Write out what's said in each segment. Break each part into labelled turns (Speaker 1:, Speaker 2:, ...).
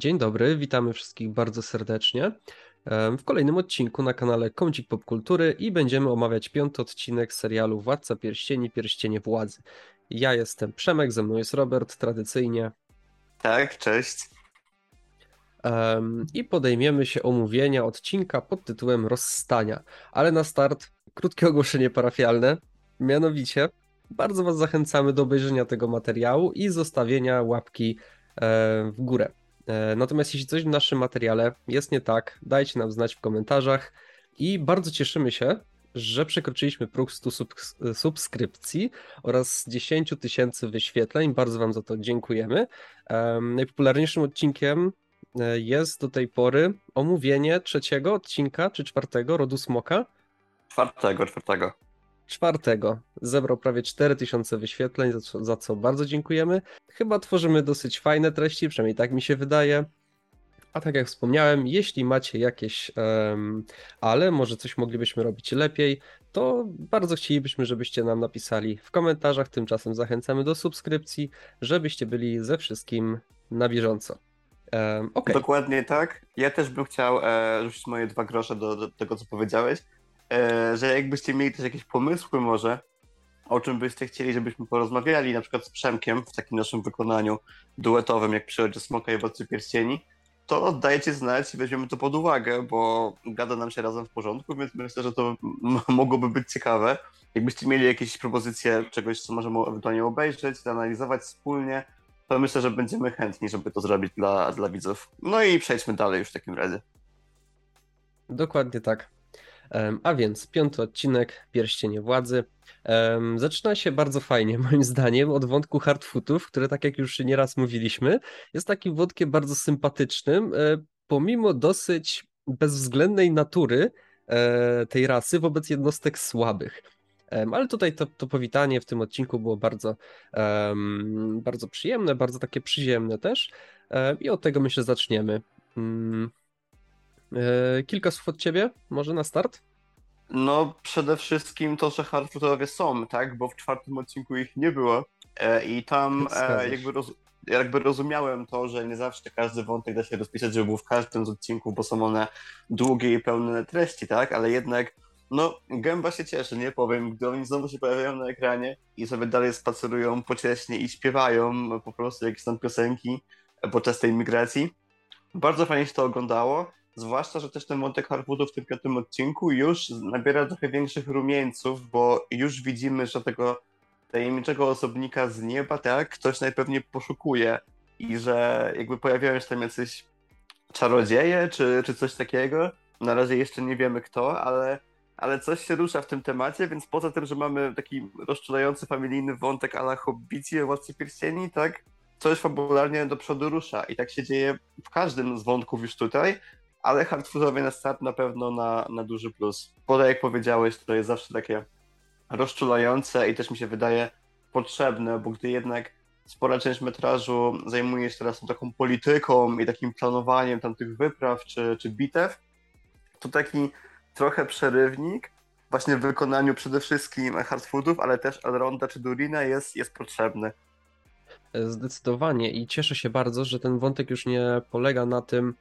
Speaker 1: Dzień dobry, witamy wszystkich bardzo serdecznie w kolejnym odcinku na kanale Kącik Popkultury i będziemy omawiać piąty odcinek serialu Władca Pierścieni, Pierścienie Władzy. Ja jestem Przemek, ze mną jest Robert, tradycyjnie.
Speaker 2: Tak, cześć.
Speaker 1: I podejmiemy się omówienia odcinka pod tytułem Rozstania. Ale na start krótkie ogłoszenie parafialne, mianowicie bardzo Was zachęcamy do obejrzenia tego materiału i zostawienia łapki w górę. E, natomiast jeśli coś w naszym materiale jest nie tak, dajcie nam znać w komentarzach i bardzo cieszymy się, że przekroczyliśmy próg 100 subskrypcji oraz 10 tysięcy wyświetleń. Bardzo Wam za to dziękujemy. Najpopularniejszym odcinkiem e, jest do tej pory omówienie trzeciego odcinka czy czwartego Rodu Smoka.
Speaker 2: Czwartego, czwartego
Speaker 1: czwartego zebrał prawie 4000 wyświetleń, za co, za co bardzo dziękujemy. Chyba tworzymy dosyć fajne treści, przynajmniej tak mi się wydaje. A tak jak wspomniałem, jeśli macie jakieś um, ale, może coś moglibyśmy robić lepiej, to bardzo chcielibyśmy, żebyście nam napisali w komentarzach. Tymczasem zachęcamy do subskrypcji, żebyście byli ze wszystkim na bieżąco.
Speaker 2: Um, okay. Dokładnie tak. Ja też bym chciał e, rzucić moje dwa grosze do, do tego, co powiedziałeś. E, że jakbyście mieli też jakieś pomysły może, o czym byście chcieli, żebyśmy porozmawiali, na przykład z Przemkiem w takim naszym wykonaniu duetowym, jak przychodzi Smoka i Władcy Pierścieni, to dajcie znać i weźmiemy to pod uwagę, bo gada nam się razem w porządku, więc myślę, że to mogłoby być ciekawe. Jakbyście mieli jakieś propozycje czegoś, co możemy ewentualnie obejrzeć, zanalizować wspólnie, to myślę, że będziemy chętni, żeby to zrobić dla, dla widzów. No i przejdźmy dalej już w takim razie.
Speaker 1: Dokładnie tak. A więc piąty odcinek Pierścienie Władzy. Zaczyna się bardzo fajnie, moim zdaniem, od wątku hardfootów, które, tak jak już nieraz mówiliśmy, jest takim wątkiem bardzo sympatycznym, e, pomimo dosyć bezwzględnej natury e, tej rasy wobec jednostek słabych. Ale tutaj to, to powitanie w tym odcinku było bardzo, um, bardzo przyjemne, bardzo takie przyziemne też. I od tego myślę zaczniemy. Mm, E, kilka słów od ciebie, może na start?
Speaker 2: No, przede wszystkim to, że hardfootowie są, tak? Bo w czwartym odcinku ich nie było. E, I tam e, jakby, roz, jakby rozumiałem to, że nie zawsze każdy wątek da się rozpisać, żeby był w każdym z odcinków, bo są one długie i pełne treści, tak? Ale jednak, no, gęba się cieszy, nie powiem, gdy oni znowu się pojawiają na ekranie i sobie dalej spacerują pocieśnie i śpiewają po prostu jakieś tam piosenki podczas tej migracji. Bardzo fajnie się to oglądało. Zwłaszcza, że też ten wątek Harwoodu w tym piątym odcinku już nabiera trochę większych rumieńców, bo już widzimy, że tego tajemniczego osobnika z nieba, tak, ktoś najpewniej poszukuje i że jakby pojawiają się tam jacyś czarodzieje czy, czy coś takiego. Na razie jeszcze nie wiemy kto, ale, ale coś się rusza w tym temacie, więc poza tym, że mamy taki rozczulający familijny wątek ala Hobbici, Władcy Pierścieni, tak, coś fabularnie do przodu rusza i tak się dzieje w każdym z wątków już tutaj, ale hardfoodowie na start na pewno na, na duży plus. Tak jak powiedziałeś, to jest zawsze takie rozczulające i też mi się wydaje potrzebne, bo gdy jednak spora część metrażu zajmuje się teraz taką polityką i takim planowaniem tamtych wypraw czy, czy bitew, to taki trochę przerywnik właśnie w wykonaniu przede wszystkim hardfoodów, ale też Elronda czy Durina jest, jest potrzebny.
Speaker 1: Zdecydowanie i cieszę się bardzo, że ten wątek już nie polega na tym,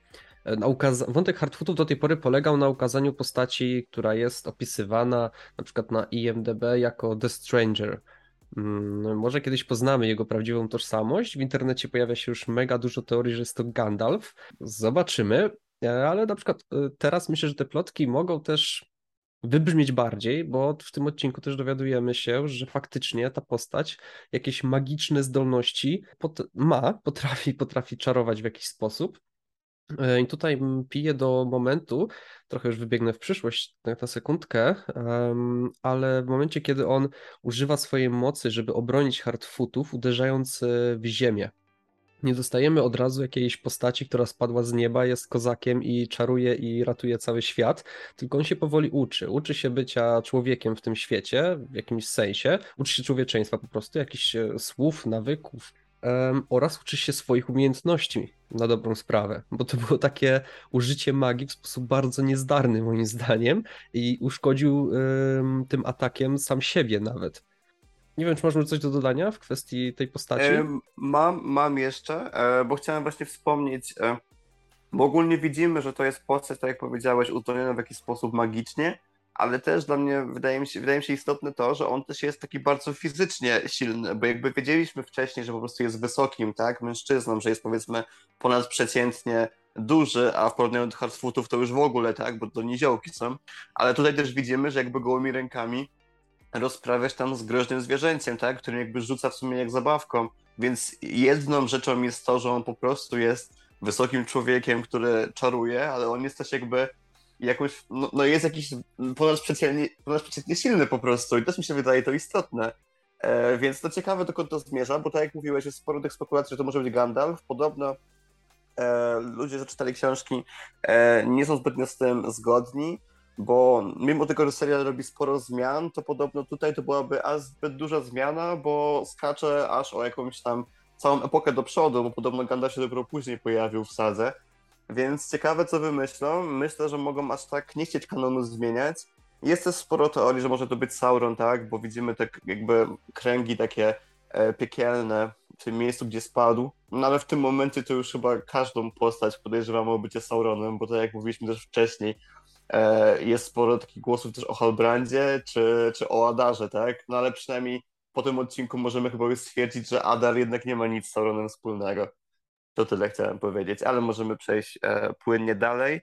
Speaker 1: na ukaz- wątek Hardfootów do tej pory polegał na ukazaniu postaci, która jest opisywana na przykład na IMDb jako The Stranger. Hmm, może kiedyś poznamy jego prawdziwą tożsamość. W internecie pojawia się już mega dużo teorii, że jest to Gandalf. Zobaczymy, e, ale na przykład e, teraz myślę, że te plotki mogą też wybrzmieć bardziej, bo w tym odcinku też dowiadujemy się, że faktycznie ta postać jakieś magiczne zdolności pot- ma, potrafi, potrafi czarować w jakiś sposób. E, I tutaj piję do momentu, trochę już wybiegnę w przyszłość na sekundkę, ale w momencie, kiedy on używa swojej mocy, żeby obronić hardfootów, uderzając e, w ziemię. Nie dostajemy od razu jakiejś postaci, która spadła z nieba, jest kozakiem i czaruje i ratuje cały świat, tylko on się powoli uczy. Uczy się bycia człowiekiem w tym świecie, w jakimś sensie, uczy się człowieczeństwa po prostu, jakichś e, słów, nawyków, um, oraz uczy się swoich umiejętności na dobrą sprawę, bo to było takie użycie magii w sposób bardzo niezdarny moim zdaniem i uszkodził um, tym atakiem sam siebie nawet. Nie wiem, czy masz coś do dodania w kwestii tej postaci?
Speaker 2: mam, mam jeszcze, e, bo chciałem właśnie wspomnieć, e, Bo ogólnie widzimy, że to jest postać, tak jak powiedziałeś, uzdolniona w jakiś sposób magicznie, ale też dla mnie wydaje mi, się, wydaje mi się istotne to, że on też jest taki bardzo fizycznie silny, bo jakby wiedzieliśmy wcześniej, że po prostu jest wysokim, tak, mężczyzną, że jest powiedzmy ponadprzeciętnie duży, a w porównaniu do hardfootów to już w ogóle, tak, bo to niziołki są, ale tutaj też widzimy, że jakby gołymi rękami rozprawiasz tam z groźnym zwierzęciem, tak, którym jakby rzuca w sumie jak zabawką, więc jedną rzeczą jest to, że on po prostu jest wysokim człowiekiem, który czaruje, ale on jest też jakby jakoś, no, no jest jakiś ponadprzeciętnie, ponadprzeciętnie silny po prostu i też mi się wydaje to istotne. E, więc to ciekawe, dokąd to zmierza, bo tak jak mówiłeś, jest sporo tych spekulacji, że to może być Gandalf. Podobno e, ludzie, którzy czytali książki, e, nie są zbytnio z tym zgodni, bo mimo tego, że serial robi sporo zmian, to podobno tutaj to byłaby aż zbyt duża zmiana, bo skacze aż o jakąś tam całą epokę do przodu, bo podobno Gandalf się dopiero później pojawił w sadze. Więc ciekawe, co wymyślą. Myślę, że mogą aż tak nie chcieć kanonu zmieniać. Jest też sporo teorii, że może to być Sauron, tak? Bo widzimy te jakby kręgi takie e, piekielne w tym miejscu, gdzie spadł. No ale w tym momencie to już chyba każdą postać podejrzewamy o bycie Sauronem, bo tak jak mówiliśmy też wcześniej, e, jest sporo takich głosów też o Halbrandzie czy, czy o Adarze, tak? No ale przynajmniej po tym odcinku możemy chyba już stwierdzić, że Adar jednak nie ma nic z Sauronem wspólnego. To tyle chciałem powiedzieć, ale możemy przejść e, płynnie dalej.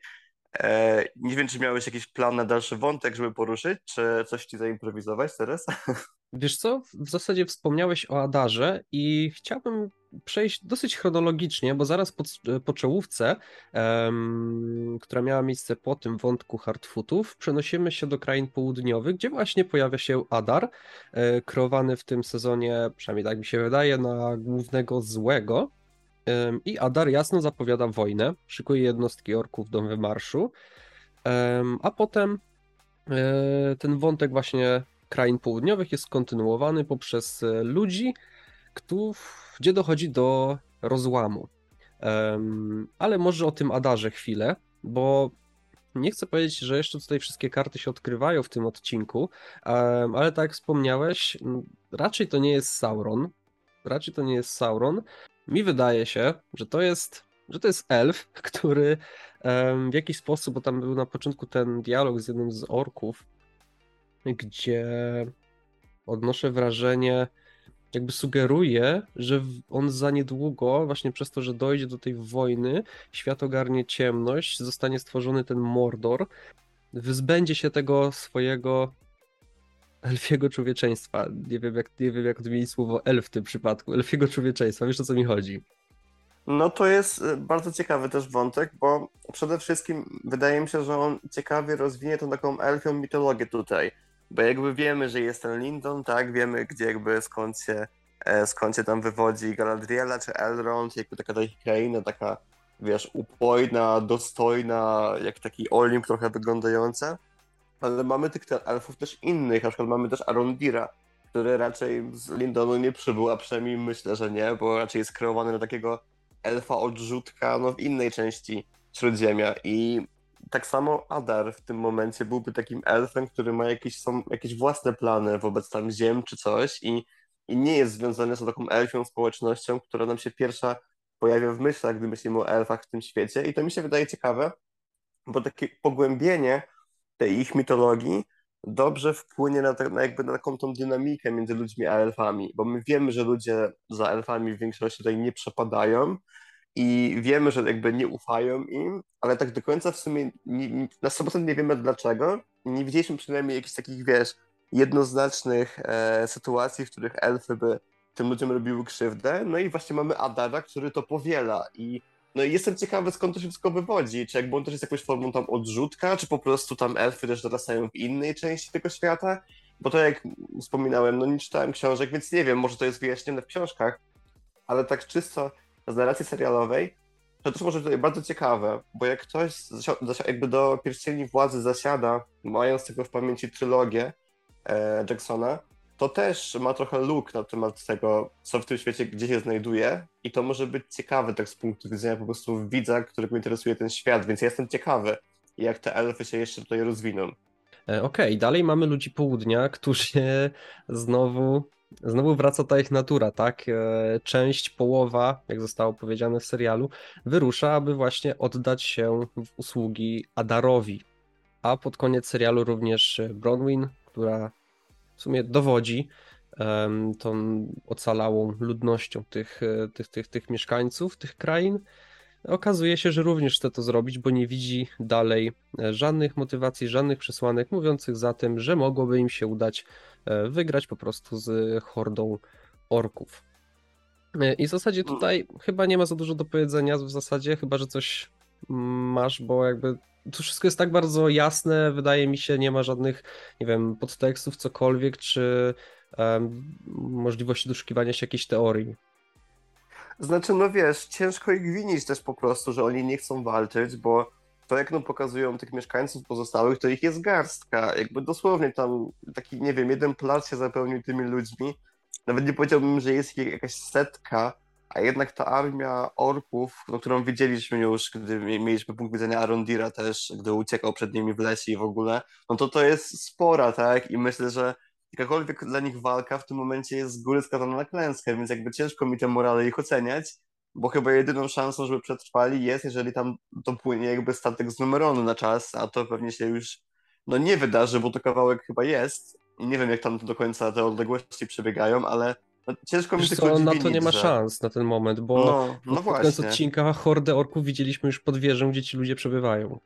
Speaker 2: E, nie wiem, czy miałeś jakiś plan na dalszy wątek, żeby poruszyć, czy coś ci zaimprowizować teraz?
Speaker 1: Wiesz co, w zasadzie wspomniałeś o Adarze i chciałbym przejść dosyć chronologicznie, bo zaraz po, po czołówce, um, która miała miejsce po tym wątku Hardfootów, przenosimy się do krain południowych, gdzie właśnie pojawia się Adar, e, kreowany w tym sezonie, przynajmniej tak mi się wydaje, na głównego złego. I Adar jasno zapowiada wojnę, szykuje jednostki orków do wymarszu, a potem e, ten wątek właśnie krain południowych jest kontynuowany poprzez e, ludzi, gdzie dochodzi do rozłamu. Ale może o tym Adarze chwilę, bo nie chcę powiedzieć, że jeszcze tutaj wszystkie karty się odkrywają w tym odcinku, ale tak jak wspomniałeś, raczej to nie jest Sauron. Raczej to nie jest Sauron. Mi wydaje się, że to jest, że to jest elf, który w jakiś sposób, bo tam był na początku ten dialog z jednym z orków, gdzie odnoszę wrażenie, jakby sugeruje, że on za niedługo, właśnie przez to, że dojdzie do tej wojny, świat ogarnie ciemność, zostanie stworzony ten Mordor, wyzbędzie się tego swojego elfiego człowieczeństwa. Nie wiem, jak, nie wiem, jak odmienić słowo elf w tym przypadku. Elfiego człowieczeństwa, wiesz o co mi chodzi?
Speaker 2: No to jest y, bardzo ciekawy też wątek, bo przede wszystkim wydaje mi się, że on ciekawie rozwinie tą taką elfią mitologię tutaj. Bo jakby wiemy, że jest ten Lindon, tak, wiemy gdzie jakby skąd się, e, skąd się tam wywodzi Galadriela czy Elrond, jakby taka, taka kraina, taka wiesz, upojna, dostojna, jak taki Olimp trochę wyglądająca ale mamy tych elfów też innych, na przykład mamy też Arondira, który raczej z Lindonu nie przybył, a przynajmniej myślę, że nie, bo raczej jest kreowany na takiego elfa odrzutka no, w innej części Śródziemia. I tak samo Adar w tym momencie byłby takim elfem, który ma jakieś, są, jakieś własne plany wobec tam ziem czy coś i, i nie jest związany z taką elfią społecznością, która nam się pierwsza pojawia w myślach, gdy myślimy o elfach w tym świecie. I to mi się wydaje ciekawe, bo takie pogłębienie tej ich mitologii dobrze wpłynie na, na, jakby na taką tą dynamikę między ludźmi a elfami, bo my wiemy, że ludzie za elfami w większości tutaj nie przepadają i wiemy, że jakby nie ufają im, ale tak do końca w sumie nie, nie, na 100% nie wiemy dlaczego. Nie widzieliśmy przynajmniej jakichś takich, wiesz, jednoznacznych e, sytuacji, w których elfy by tym ludziom robiły krzywdę. No i właśnie mamy Adara, który to powiela i no i jestem ciekawy, skąd to się wszystko wywodzi. Czy jakby on też jest jakąś formą tam odrzutka, czy po prostu tam elfy też dorastają w innej części tego świata? Bo to jak wspominałem, no nie czytałem książek, więc nie wiem, może to jest wyjaśnione w książkach, ale tak czysto z narracji serialowej, to też może tutaj bardzo ciekawe, bo jak ktoś jakby do pierścieni władzy zasiada, mając tego w pamięci trylogię e, Jacksona, to też ma trochę luk na temat tego, co w tym świecie, gdzie się znajduje i to może być ciekawe tak z punktu widzenia po prostu widza, którego interesuje ten świat, więc ja jestem ciekawy, jak te elfy się jeszcze tutaj rozwiną.
Speaker 1: E, okej, okay, dalej mamy ludzi południa, którzy znowu znowu wraca ta ich natura, tak? E, część, połowa, jak zostało powiedziane w serialu, wyrusza, aby właśnie oddać się w usługi Adarowi. A pod koniec serialu również Bronwyn, która w sumie dowodzi tą ocalałą ludnością tych, e, tych, tych, tych mieszkańców, tych krain. Okazuje się, że również chce to zrobić, bo nie widzi dalej e, żadnych motywacji, żadnych przesłanek mówiących za tym, że mogłoby im się udać e, wygrać po prostu z hordą orków. I w zasadzie tutaj chyba nie ma za dużo do powiedzenia, w zasadzie chyba, że coś masz, bo jakby to wszystko jest tak bardzo jasne, wydaje mi się, nie ma żadnych, nie wiem, podtekstów, cokolwiek, czy um, możliwości doszukiwania się jakiejś teorii.
Speaker 2: Znaczy, no wiesz, ciężko ich winić też po prostu, że oni nie chcą walczyć, bo to jak no pokazują tych mieszkańców pozostałych, to ich jest garstka. Jakby dosłownie tam taki, nie wiem, jeden plac się zapełnił tymi ludźmi. Nawet nie powiedziałbym, że jest ich jakaś setka, a jednak ta armia orków, którą widzieliśmy już, gdy mieliśmy punkt widzenia Arondira też, gdy uciekał przed nimi w lesie i w ogóle, no to to jest spora, tak? I myślę, że jakakolwiek dla nich walka w tym momencie jest z góry skazana na klęskę, więc jakby ciężko mi te morale ich oceniać, bo chyba jedyną szansą, żeby przetrwali jest, jeżeli tam to płynie jakby statek z numeronu na czas, a to pewnie się już no nie wydarzy, bo to kawałek chyba jest i nie wiem jak tam do końca te odległości przebiegają, ale no, ciężko mi tylko
Speaker 1: na to nie ma że... szans na ten moment, bo
Speaker 2: no, no
Speaker 1: pod koniec odcinka hordę orków widzieliśmy już pod wieżą, gdzie ci ludzie przebywają.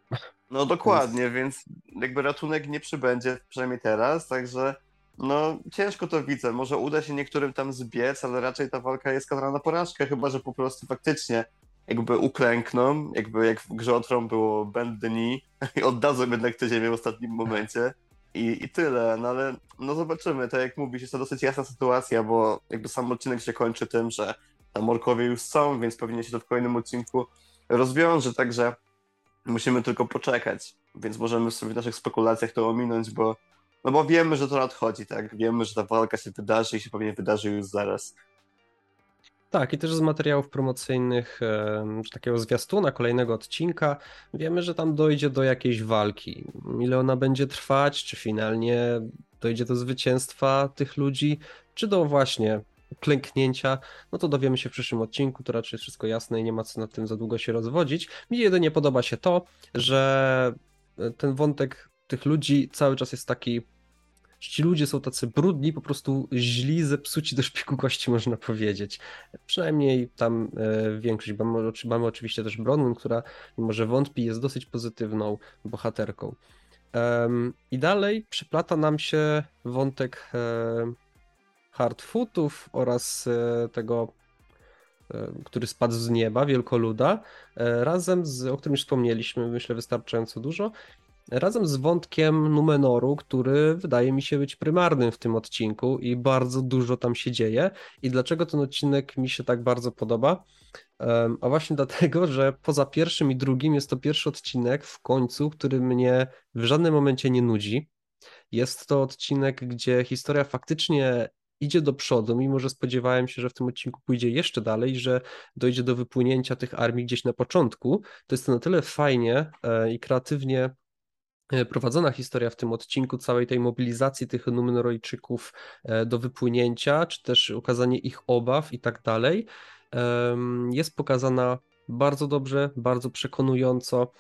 Speaker 2: No dokładnie, więc... więc jakby ratunek nie przybędzie, przynajmniej teraz, także no, ciężko to widzę. Może uda się niektórym tam zbiec, ale raczej ta walka jest skazana na porażkę, chyba że po prostu faktycznie jakby uklękną, jakby jak w grze o Tron było knee i oddadzą jednak tę ziemię w ostatnim momencie i, i tyle, no ale no zobaczymy, tak jak mówisz, jest to dosyć jasna sytuacja, bo jakby sam odcinek się kończy tym, że tam orkowie już są, więc pewnie się to w kolejnym odcinku rozwiąże, także musimy tylko poczekać, więc możemy sobie w naszych spekulacjach to ominąć, bo no bo wiemy, że to nadchodzi, tak? Wiemy, że ta walka się wydarzy i się pewnie wydarzy już zaraz.
Speaker 1: Tak, i też z materiałów promocyjnych, takiego zwiastuna kolejnego odcinka, wiemy, że tam dojdzie do jakiejś walki. Ile ona będzie trwać, czy finalnie dojdzie do zwycięstwa tych ludzi, czy do właśnie klęknięcia, no to dowiemy się w przyszłym odcinku, to raczej wszystko jasne i nie ma co nad tym za długo się rozwodzić. Mi jedynie podoba się to, że ten wątek tych ludzi cały czas jest taki ci ludzie są tacy brudni, po prostu źli, zepsuci do szpiku kości, można powiedzieć. Przynajmniej tam e, większość. Mamy, mamy oczywiście też Bronwyn, która, mimo że wątpi, jest dosyć pozytywną bohaterką. I dalej przyplata nam się wątek e, hardfootów oraz e, tego który spadł z nieba, wielkoluda, razem z, o którym już wspomnieliśmy, myślę wystarczająco dużo, razem z wątkiem Numenoru, który wydaje mi się być prymarnym w tym odcinku i bardzo dużo tam się dzieje. I dlaczego ten odcinek mi się tak bardzo podoba? A właśnie dlatego, że poza pierwszym i drugim jest to pierwszy odcinek w końcu, który mnie w żadnym momencie nie nudzi. Jest to odcinek, gdzie historia faktycznie idzie do przodu, mimo że spodziewałem się, że w tym odcinku pójdzie jeszcze dalej, że dojdzie do wypłynięcia tych armii gdzieś na początku. To jest to na tyle fajnie e, i kreatywnie prowadzona historia w tym odcinku całej tej mobilizacji tych Numenorojczyków e, do wypłynięcia, czy też ukazanie ich obaw i tak dalej, jest pokazana bardzo dobrze, bardzo przekonująco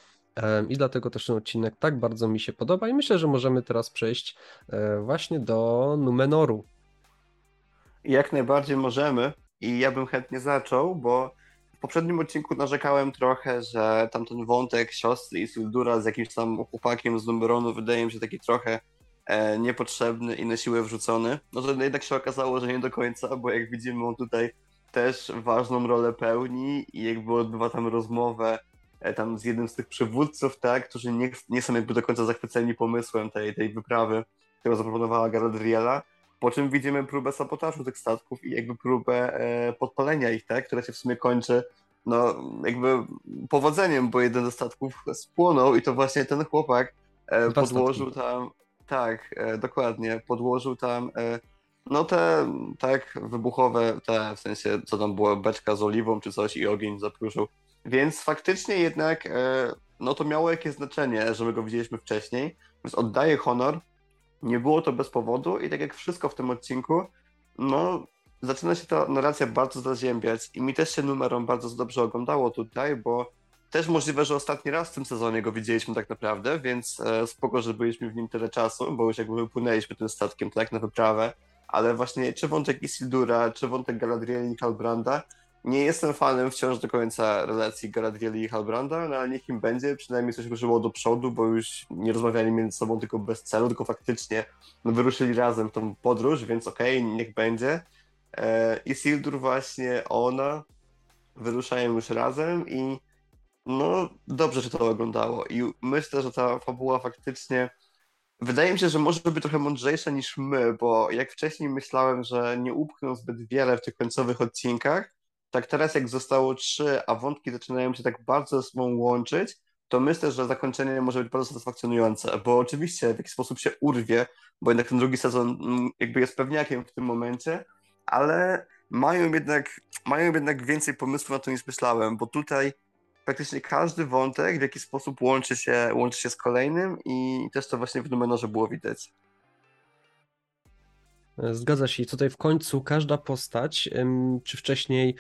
Speaker 1: i dlatego też ten odcinek tak bardzo mi się podoba i myślę, że możemy teraz przejść e, właśnie do Numenoru.
Speaker 2: Jak najbardziej możemy i ja bym chętnie zaczął, bo w poprzednim odcinku narzekałem trochę, że tamten wątek siostry Isildura z jakimś tam chłopakiem z Numeronu wydaje mi się taki trochę e, niepotrzebny i na siłę wrzucony. No to jednak się okazało, że nie do końca, bo jak widzimy on tutaj też ważną rolę pełni i jakby odbywa tam rozmowę e, tam z jednym z tych przywódców, tak, którzy nie, nie są jakby do końca zachwyceni pomysłem tej, tej wyprawy, którą zaproponowała Galadriela. Po czym widzimy próbę sabotażu tych statków i jakby próbę e, podpalenia ich, tak, która się w sumie kończy no jakby powodzeniem, bo jeden ze statków spłonął i to właśnie ten chłopak e, podłożył tam, tak, e, dokładnie, podłożył tam e, no te tak wybuchowe, te w sensie co tam było, beczka z oliwą czy coś i ogień zapruszył. Więc faktycznie jednak e, no to miało jakieś znaczenie, że my go widzieliśmy wcześniej, więc oddaję honor, nie było to bez powodu i tak jak wszystko w tym odcinku, no zaczyna się ta narracja bardzo zaziębiać i mi też się numerom bardzo dobrze oglądało tutaj, bo też możliwe, że ostatni raz w tym sezonie go widzieliśmy tak naprawdę, więc e, spoko, że byliśmy w nim tyle czasu, bo już jakby wypłynęliśmy tym statkiem tak na wyprawę, ale właśnie czy wątek Isildura, czy wątek Galadrieli i Halbranda, nie jestem fanem wciąż do końca relacji Galadrieli i Halbranda, no ale niech im będzie, przynajmniej coś ruszyło do przodu, bo już nie rozmawiali między sobą tylko bez celu, tylko faktycznie no, wyruszyli razem tą podróż, więc okej, okay, niech będzie. E, Isildur właśnie, ona wyruszają już razem i no dobrze że to oglądało i myślę, że ta fabuła faktycznie wydaje mi się, że może być trochę mądrzejsza niż my, bo jak wcześniej myślałem, że nie upchną zbyt wiele w tych końcowych odcinkach, tak teraz jak zostało trzy, a wątki zaczynają się tak bardzo ze sobą łączyć, to myślę, że zakończenie może być bardzo satysfakcjonujące, bo oczywiście w jakiś sposób się urwie, bo jednak ten drugi sezon mm, jakby jest pewniakiem w tym momencie, ale mają jednak, mają jednak więcej pomysłów na to niż myślałem, bo tutaj praktycznie każdy wątek w jakiś sposób łączy się, łączy się z kolejnym i też to właśnie w Numenorze było widać.
Speaker 1: Zgadza się. I tutaj w końcu każda postać, czy wcześniej,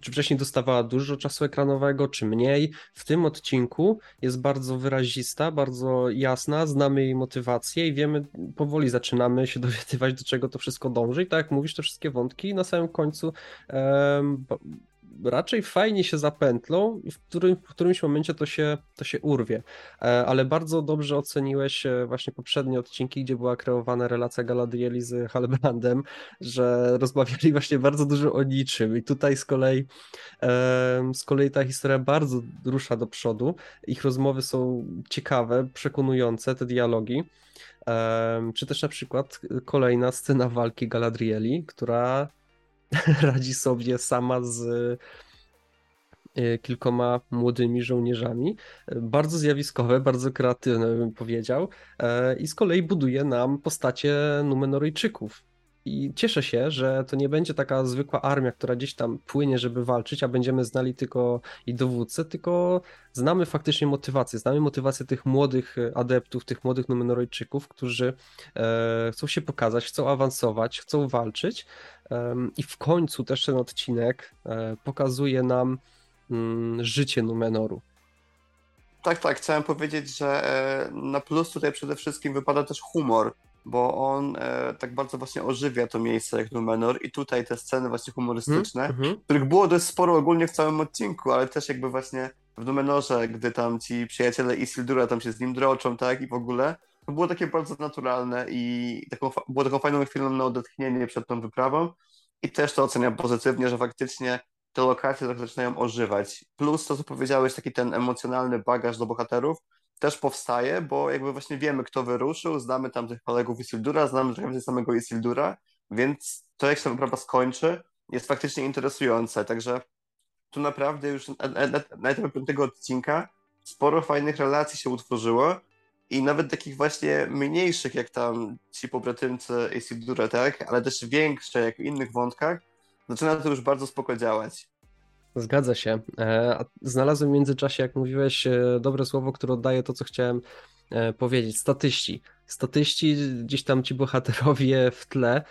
Speaker 1: czy wcześniej dostawała dużo czasu ekranowego, czy mniej, w tym odcinku jest bardzo wyrazista, bardzo jasna, znamy jej motywację i wiemy, powoli zaczynamy się dowiadywać, do czego to wszystko dąży. I tak jak mówisz, te wszystkie wątki na samym końcu raczej fajnie się zapętlą i w, którym, w którymś momencie to się, to się urwie. E, ale bardzo dobrze oceniłeś e, właśnie poprzednie odcinki, gdzie była kreowana relacja Galadrieli z Halbrandem, że rozmawiali właśnie bardzo dużo o niczym i tutaj z kolei z kolei ta historia bardzo rusza do przodu. Ich rozmowy są ciekawe, przekonujące, te dialogi. Czy też na przykład kolejna scena walki Galadrieli, która radzi sobie sama z e, kilkoma młodymi żołnierzami. Bardzo zjawiskowe, bardzo kreatywne bym powiedział. E, I z kolei buduje nam postacie Numenoryjczyków. I cieszę się, że to nie będzie taka zwykła armia, która gdzieś tam płynie, żeby walczyć, a będziemy znali tylko i dowódcę, tylko znamy faktycznie motywację. Znamy motywację tych młodych adeptów, tych młodych Numenorojczyków, którzy e, chcą się pokazać, chcą awansować, chcą walczyć. I w końcu też ten odcinek e, pokazuje nam mm, życie Numenoru.
Speaker 2: Tak, tak. Chciałem powiedzieć, że e, na plus tutaj przede wszystkim wypada też humor bo on e, tak bardzo właśnie ożywia to miejsce jak Numenor i tutaj te sceny właśnie humorystyczne, mm -hmm. których było dość sporo ogólnie w całym odcinku, ale też jakby właśnie w Numenorze, gdy tam ci przyjaciele Isildura tam się z nim droczą, tak, i w ogóle, to było takie bardzo naturalne i taką, było taką fajną chwilą na odetchnienie przed tą wyprawą i też to oceniam pozytywnie, że faktycznie te lokacje tak zaczynają ożywać. Plus to, co powiedziałeś, taki ten emocjonalny bagaż do bohaterów, też powstaje, bo jakby właśnie wiemy, kto wyruszył, znamy tam tych kolegów Isildura, znamy trochę więcej samego Isildura, więc to, jak się ta wyprawa skończy, jest faktycznie interesujące. Także tu naprawdę już na, na, na etapie piątego odcinka sporo fajnych relacji się utworzyło i nawet takich właśnie mniejszych, jak tam ci pobratymcy Isildura, tak, ale też większe, jak w innych wątkach, zaczyna to już bardzo spoko działać.
Speaker 1: Zgadza się. E, znalazłem w międzyczasie, jak mówiłeś, e, dobre słowo, które oddaje to, co chciałem e, powiedzieć. Statyści. Statyści, gdzieś tam ci bohaterowie w tle,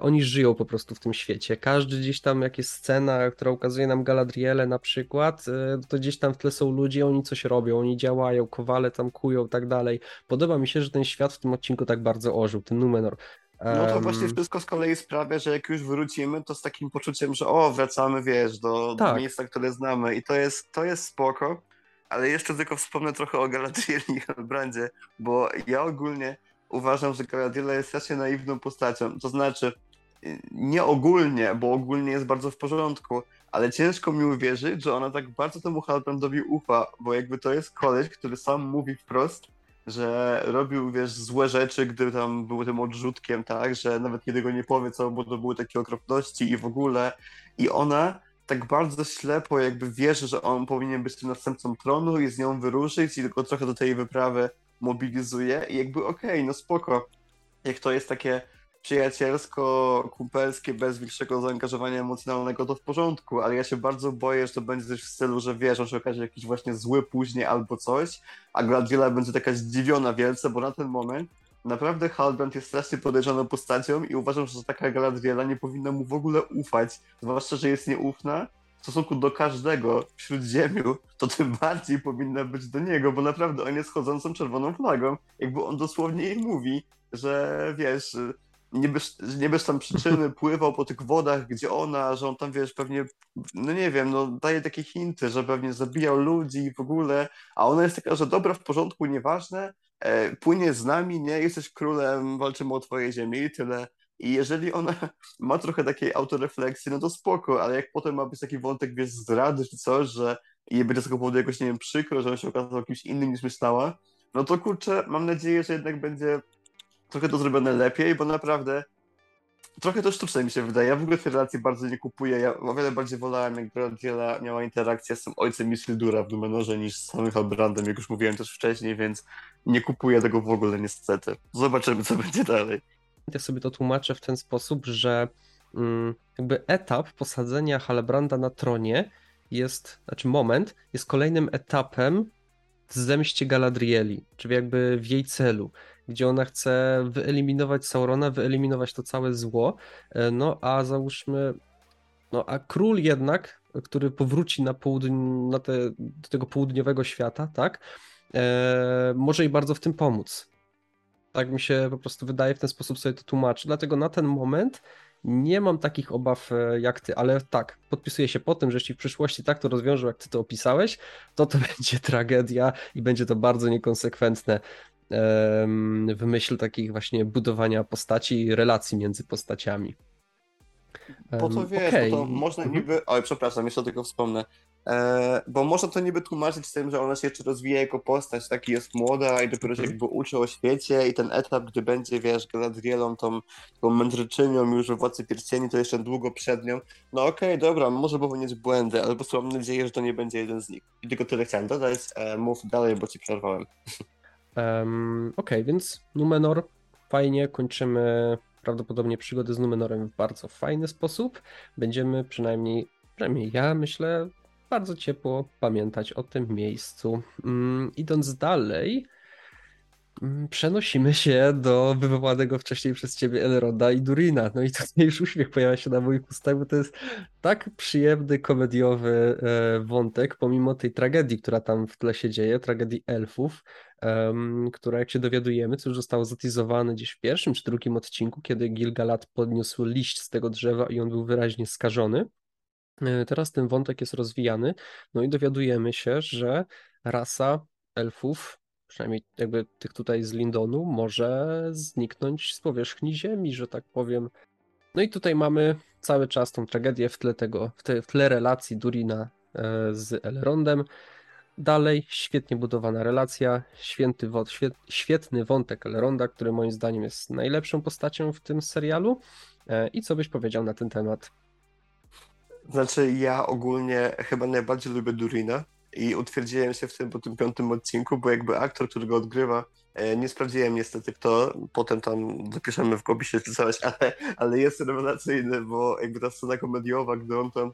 Speaker 1: oni żyją po prostu w tym świecie. Każdy gdzieś tam, jak jest scena, która ukazuje nam Galadriele na przykład, to gdzieś tam w tle są ludzie, oni coś robią, oni działają, kowale tam kują i tak dalej. Podoba mi się, że ten świat w tym odcinku tak bardzo ożył, ten Numenor.
Speaker 2: No to właśnie wszystko z kolei sprawia, że jak już wrócimy, to z takim poczuciem, że o, wracamy, wiesz, do, tak. do miejsca, które znamy i to jest, to jest spoko, ale jeszcze tylko wspomnę trochę o Galadrieli i Halbrandzie, bo ja ogólnie uważam, że Galadriela jest strasznie naiwną postacią, to znaczy nie ogólnie, bo ogólnie jest bardzo w porządku, ale ciężko mi uwierzyć, że ona tak bardzo temu Halbrandowi ufa, bo jakby to jest koleś, który sam mówi wprost, że robił, wiesz, złe rzeczy, gdy tam był tym odrzutkiem, tak, że nawet kiedy go nie powie co, bo to były takie okropności i w ogóle. I ona tak bardzo ślepo jakby wierzy, że on powinien być tym następcą tronu i z nią wyruszyć i tylko trochę do tej wyprawy mobilizuje i jakby okej, okay, no spoko. Jak to jest takie przyjacielsko, kumpelskie, bez większego zaangażowania emocjonalnego, to w porządku, ale ja się bardzo boję, że to będzie coś w stylu, że wiesz, on się okaże jakiś właśnie zły później albo coś, a Gladwiela będzie taka zdziwiona wielce, bo na ten moment naprawdę Halbrand jest strasznie podejrzaną postacią i uważam, że taka Galadriela nie powinna mu w ogóle ufać, zwłaszcza, że jest nieufna w stosunku do każdego w Śródziemiu, to tym bardziej powinna być do niego, bo naprawdę on jest chodzącą czerwoną flagą. Jakby on dosłownie jej mówi, że wiesz, nie bez, nie bez tam przyczyny pływał po tych wodach, gdzie ona, że on tam, wiesz, pewnie, no nie wiem, no daje takie hinty, że pewnie zabijał ludzi i w ogóle, a ona jest taka, że dobra, w porządku, nieważne, płynie z nami, nie, jesteś królem, walczymy o twoje ziemię i tyle. I jeżeli ona ma trochę takiej autorefleksji, no to spoko, ale jak potem ma być taki wątek, wiesz, zdrady czy coś, że jej będzie z tego powodu jakoś, nie wiem, przykro, że on się okazał kimś innym niż myślała, no to kurczę, mam nadzieję, że jednak będzie trochę to zrobione lepiej, bo naprawdę trochę to sztuczne mi się wydaje. Ja w ogóle tej relacji bardzo nie kupuję. Ja o wiele bardziej wolałem, jak Galadriela miała interakcję z ojcem Isildura w Numenorze niż z samym Halbrandem, jak już mówiłem też wcześniej, więc nie kupuję tego w ogóle niestety. Zobaczymy, co będzie dalej.
Speaker 1: Ja sobie to tłumaczę w ten sposób, że mm, jakby etap posadzenia Halbranda na tronie jest, znaczy moment, jest kolejnym etapem w zemście Galadrieli, czyli jakby w jej celu gdzie ona chce wyeliminować Saurona, wyeliminować to całe zło. E, no a załóżmy, no a król jednak, który powróci na południe, na te, do tego południowego świata, tak, e, może jej bardzo w tym pomóc. Tak mi się po prostu wydaje, w ten sposób sobie to tłumaczy. Dlatego na ten moment nie mam takich obaw e, jak ty, ale tak, podpisuję się po tym, że jeśli w przyszłości tak to rozwiążą, jak ty to opisałeś, to to będzie tragedia i będzie to bardzo niekonsekwentne w myśl takich właśnie budowania postaci i relacji między postaciami.
Speaker 2: Bo to wiesz, okay. bo to można mhm. niby. Oj, przepraszam, jeszcze tylko wspomnę. E, bo można to niby tłumaczyć tym, że ona się jeszcze rozwija jako postać, taki jest młoda i dopiero się mhm. jakby uczy o świecie i ten etap, gdy będzie, wiesz, Galadrielą, tą, tą mędrczynią już we Władcy Pierścieni, to jeszcze długo przed nią. No okej, okay, dobra, może popełnić błędy, ale po prostu mam nadzieję, że to nie będzie jeden z nich. I tylko tyle chciałem dodać. E, mów dalej, bo ci przerwałem.
Speaker 1: Um, ok, więc Numenor, fajnie, kończymy prawdopodobnie przygody z Numenorem w bardzo fajny sposób. Będziemy przynajmniej, przynajmniej ja myślę, bardzo ciepło pamiętać o tym miejscu. Um, idąc dalej, przenosimy się do wywołanego wcześniej przez ciebie Elroda i Durina. No i tutaj już uśmiech pojawia się na moich ustach, bo to jest tak przyjemny, komediowy e, wątek, pomimo tej tragedii, która tam w tle się dzieje, tragedii elfów, która jak się dowiadujemy, co już zostało zatizowane gdzieś w pierwszym czy drugim odcinku, kiedy Gilgalad podniósł liść z tego drzewa i on był wyraźnie skażony. E, teraz ten wątek jest rozwijany, no i dowiadujemy się, że rasa elfów przynajmniej jakby tych tutaj z Lindonu, może zniknąć z powierzchni Ziemi, że tak powiem. No i tutaj mamy cały czas tą tragedię w tle tego, w, te, w tle relacji Durina e, z Elrondem. Dalej świetnie budowana relacja, święty, świet, świetny wątek Elronda, który moim zdaniem jest najlepszą postacią w tym serialu. E, I co byś powiedział na ten temat?
Speaker 2: Znaczy, ja ogólnie chyba najbardziej lubię Durina, i utwierdziłem się w tym po tym piątym odcinku, bo jakby aktor, który go odgrywa, e, nie sprawdziłem niestety kto, potem tam zapiszemy w opisie czy coś, ale, ale jest rewelacyjny, bo jakby ta scena komediowa, gdy on tam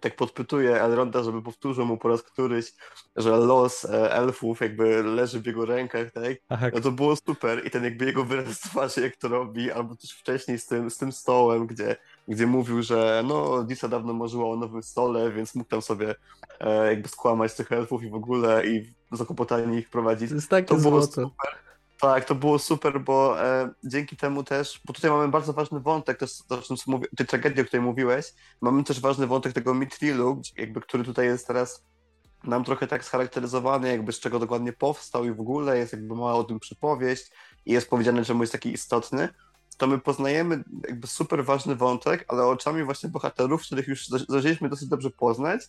Speaker 2: tak podpytuje Elronda, żeby powtórzył mu po raz któryś, że los e, elfów jakby leży w jego rękach, tak? Aha. No to było super i ten jakby jego wyraz twarzy, jak to robi, albo też wcześniej z tym, z tym stołem, gdzie, gdzie mówił, że no Disa dawno marzyła o nowym stole, więc mógł tam sobie e, jakby skłamać tych elfów i w ogóle i zakopotanie ich prowadzić.
Speaker 1: To jest takie to było super.
Speaker 2: Tak, to było super, bo e, dzięki temu też, bo tutaj mamy bardzo ważny wątek, to, to, to, mówi, tej tragedii, o której mówiłeś, mamy też ważny wątek tego Mitrilu, jakby, który tutaj jest teraz nam trochę tak scharakteryzowany, jakby z czego dokładnie powstał i w ogóle jest jakby mała o tym przypowieść i jest powiedziane, czemu jest taki istotny, to my poznajemy jakby super ważny wątek, ale oczami właśnie bohaterów, których już zaczęliśmy dosyć dobrze poznać,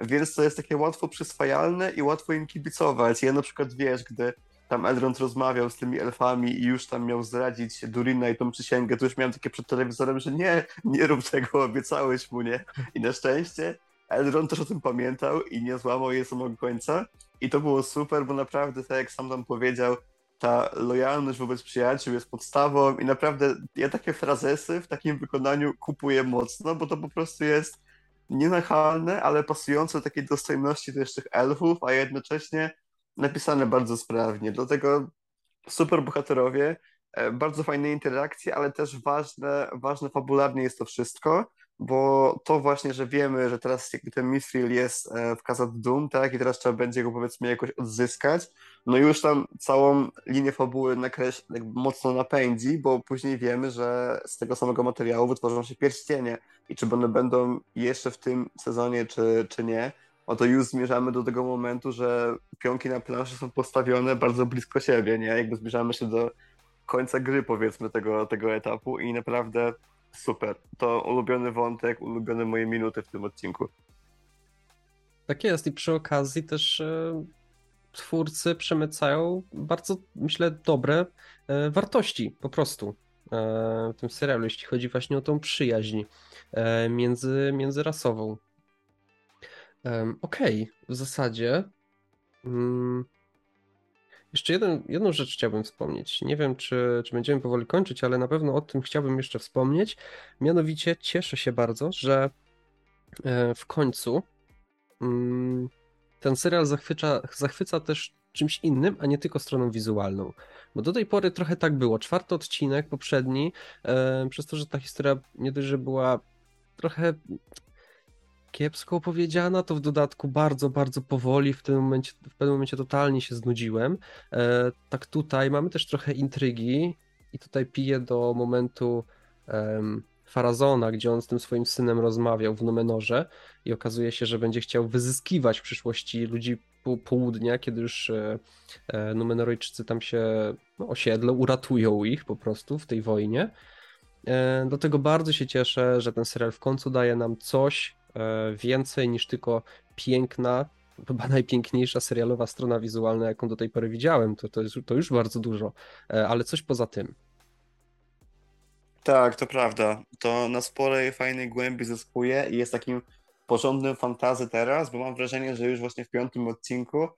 Speaker 2: więc to jest takie łatwo przyswajalne i łatwo im kibicować. Ja na przykład, wiesz, gdy tam Elrond rozmawiał z tymi elfami i już tam miał zdradzić Durina i tą przysięgę, to już miałem takie przed telewizorem, że nie, nie rób tego, obiecałeś mu, nie? I na szczęście Elrond też o tym pamiętał i nie złamał jej samego końca i to było super, bo naprawdę, tak jak sam tam powiedział, ta lojalność wobec przyjaciół jest podstawą i naprawdę ja takie frazesy w takim wykonaniu kupuję mocno, bo to po prostu jest nienachalne, ale pasujące do takiej dostojności też tych elfów, a jednocześnie napisane bardzo sprawnie. Dlatego super bohaterowie, e, bardzo fajne interakcje, ale też ważne, ważne fabularnie jest to wszystko, bo to właśnie, że wiemy, że teraz jakby ten Mithril jest e, w Kazad Doom, tak, i teraz trzeba będzie go powiedzmy jakoś odzyskać, no już tam całą linię fabuły nakreś, mocno napędzi, bo później wiemy, że z tego samego materiału wytworzą się pierścienie i czy one będą jeszcze w tym sezonie, czy, czy nie, oto już zmierzamy do tego momentu, że pionki na planszy są postawione bardzo blisko siebie, nie? Jakby zbliżamy się do końca gry, powiedzmy, tego, tego etapu i naprawdę super. To ulubiony wątek, ulubione moje minuty w tym odcinku.
Speaker 1: Tak jest i przy okazji też e, twórcy przemycają bardzo, myślę, dobre e, wartości po prostu e, w tym serialu, jeśli chodzi właśnie o tą przyjaźń między, międzyrasową. Okej, okay. w zasadzie. Mm, jeszcze jeden, jedną rzecz chciałbym wspomnieć. Nie wiem, czy, czy będziemy powoli kończyć, ale na pewno o tym chciałbym jeszcze wspomnieć. Mianowicie cieszę się bardzo, że e, w końcu mm, ten serial zachwyca, zachwyca też czymś innym, a nie tylko stroną wizualną. Bo do tej pory trochę tak było. Czwarty odcinek, poprzedni, e, przez to, że ta historia nie dość, że była trochę kiepsko opowiedziana, to w dodatku bardzo, bardzo powoli, w tym momencie, w pewnym momencie totalnie się znudziłem. E, tak tutaj mamy też trochę intrygi i tutaj piję do momentu um, Farazona, gdzie on z tym swoim synem rozmawiał w Numenorze i okazuje się, że będzie chciał wyzyskiwać w przyszłości ludzi po południa, kiedy już e, e, tam się no, osiedlą, uratują ich po prostu w tej wojnie. E, do tego bardzo się cieszę, że ten serial w końcu daje nam coś, więcej niż tylko piękna, chyba najpiękniejsza serialowa strona wizualna, jaką do tej pory widziałem. To, to, jest, to już bardzo dużo, e, ale coś poza tym.
Speaker 2: Tak, to prawda. To na sporej, fajnej głębi zyskuje i jest takim porządnym fantazy teraz, bo mam wrażenie, że już właśnie w piątym odcinku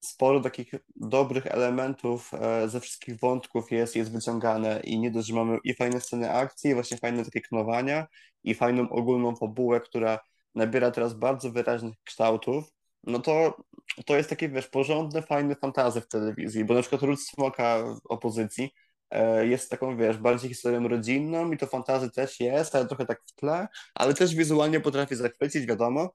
Speaker 2: sporo takich dobrych elementów e, ze wszystkich wątków jest, jest wyciągane i nie dość, że mamy i fajne sceny akcji, i właśnie fajne takie knowania i fajną ogólną fabułę, która nabiera teraz bardzo wyraźnych kształtów, no to to jest takie, wiesz, porządne, fajne fantazy w telewizji, bo na przykład Ród Smoka w opozycji e, jest taką, wiesz, bardziej historią rodzinną i to fantazy też jest, ale trochę tak w tle, ale też wizualnie potrafi zachwycić, wiadomo,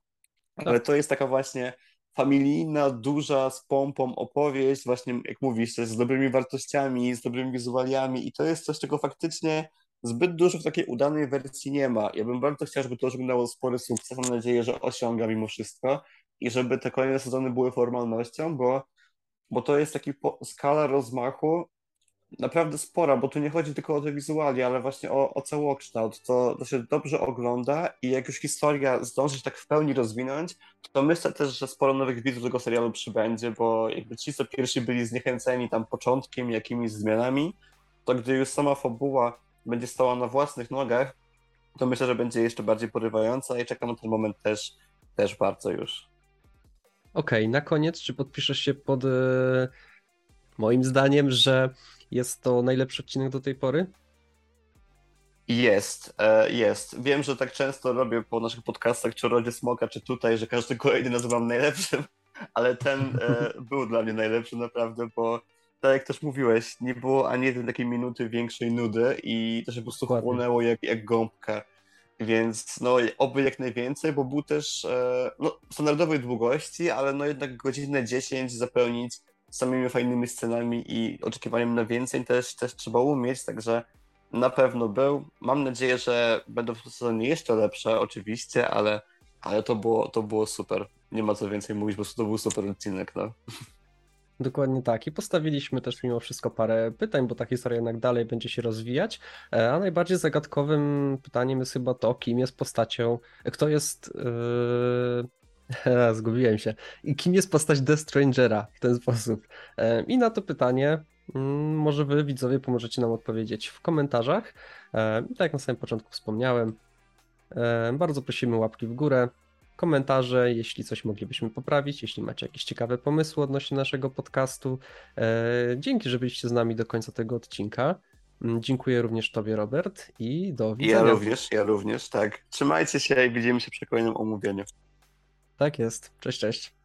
Speaker 2: ale tak. to jest taka właśnie familijna, duża, z pompą opowieść, właśnie jak mówisz, z dobrymi wartościami, z dobrymi wizualiami i to jest coś, czego faktycznie zbyt dużo w takiej udanej wersji nie ma. Ja bym bardzo chciał, żeby to osiągnęło spory sukces. Mam nadzieję, że osiąga mimo wszystko i żeby te kolejne sezony były formalnością, bo, bo to jest taki po, skala rozmachu naprawdę spora, bo tu nie chodzi tylko o te wizualia, ale właśnie o, o całokształt. To, to się dobrze ogląda i jak już historia zdąży się tak w pełni rozwinąć, to myślę też, że sporo nowych widzów tego serialu przybędzie, bo jakby ci, co pierwsi byli zniechęceni tam początkiem, jakimiś zmianami, to gdy już sama fabuła będzie stała na własnych nogach, to myślę, że będzie jeszcze bardziej porywająca i czekam na ten moment też, też bardzo już.
Speaker 1: Okej, okay, na koniec, czy podpiszesz się pod e, moim zdaniem, że jest to najlepszy odcinek do tej pory?
Speaker 2: Jest, e, jest. Wiem, że tak często robię po naszych podcastach, czy Rodzie Smoka, czy tutaj, że każdy kolejny nazywam najlepszym, ale ten e, był dla mnie najlepszy naprawdę, bo tak jak też mówiłeś, nie było ani jednej takiej minuty większej nudy i to się po prostu Dokładnie. chłonęło jak, jak gąbka. Więc no, oby jak najwięcej, bo był też e, no, standardowej długości, ale no jednak godzinę 10 zapełnić samymi fajnymi scenami i oczekiwaniem na więcej też, też trzeba umieć, także na pewno był. Mam nadzieję, że będą w sezonie jeszcze lepsze oczywiście, ale, ale to, było, to było super. Nie ma co więcej mówić, po prostu to był super odcinek. No.
Speaker 1: Dokładnie tak. I postawiliśmy też mimo wszystko parę pytań, bo ta historia jednak dalej będzie się rozwijać. E, a najbardziej zagadkowym pytaniem jest chyba to, kim jest postacią, kto jest. Yy... Zgubiłem się. I kim jest postać The Strangera w ten sposób? E, I na to pytanie mm, może wy, widzowie, pomożecie nam odpowiedzieć w komentarzach. E, I tak jak na samym początku wspomniałem, bardzo prosimy łapki w górę, komentarze, jeśli coś moglibyśmy poprawić, jeśli macie jakieś ciekawe pomysły odnośnie naszego podcastu. E, dzięki, że byliście z nami do końca tego odcinka. Mm, dziękuję również Tobie, Robert, i do widzenia.
Speaker 2: Ja również, ja również, tak. Trzymajcie się i widzimy się przy kolejnym omówieniu.
Speaker 1: Tak jest. Cześć, cześć.